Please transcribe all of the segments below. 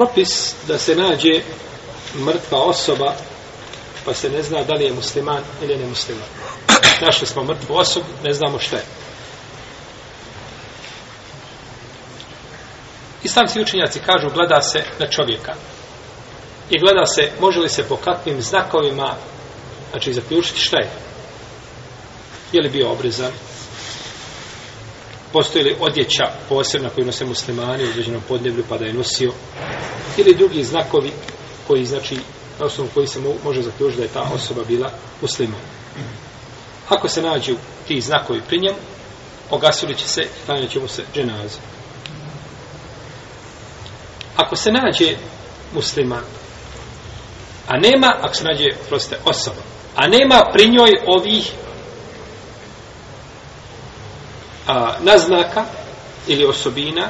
propis da se nađe mrtva osoba pa se ne zna da li je musliman ili ne musliman. Našli smo mrtvu osobu, ne znamo šta je. Islamski učenjaci kažu gleda se na čovjeka. I gleda se može li se po kakvim znakovima znači zaključiti šta je. Je li bio obrezan, postoji li odjeća posebna koju nose muslimani u određenom podneblju pa da je nosio ili drugi znakovi koji znači na osnovu koji se može zaključiti da je ta osoba bila musliman. Ako se nađu ti znakovi pri njemu, ogasili će se i tanja će mu se dženaze. Ako se nađe musliman, a nema, ako se nađe proste osoba, a nema pri njoj ovih a, naznaka ili osobina,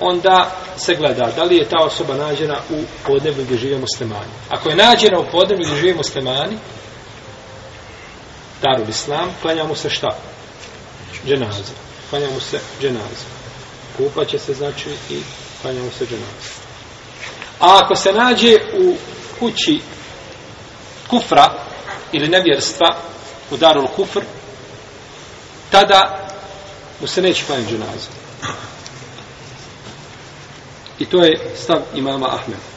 onda se gleda da li je ta osoba nađena u podnevu gdje žive muslimani. Ako je nađena u podnevu gdje žive muslimani, darul islam, klanja mu se šta? Dženaza. Klanja mu se dženaza. Kupaće se znači i klanja mu se dženaza. A ako se nađe u kući kufra ili nevjerstva, u darul kufr, tada mu se neće klanjati džunaza. I to je stav imama Ahmeda.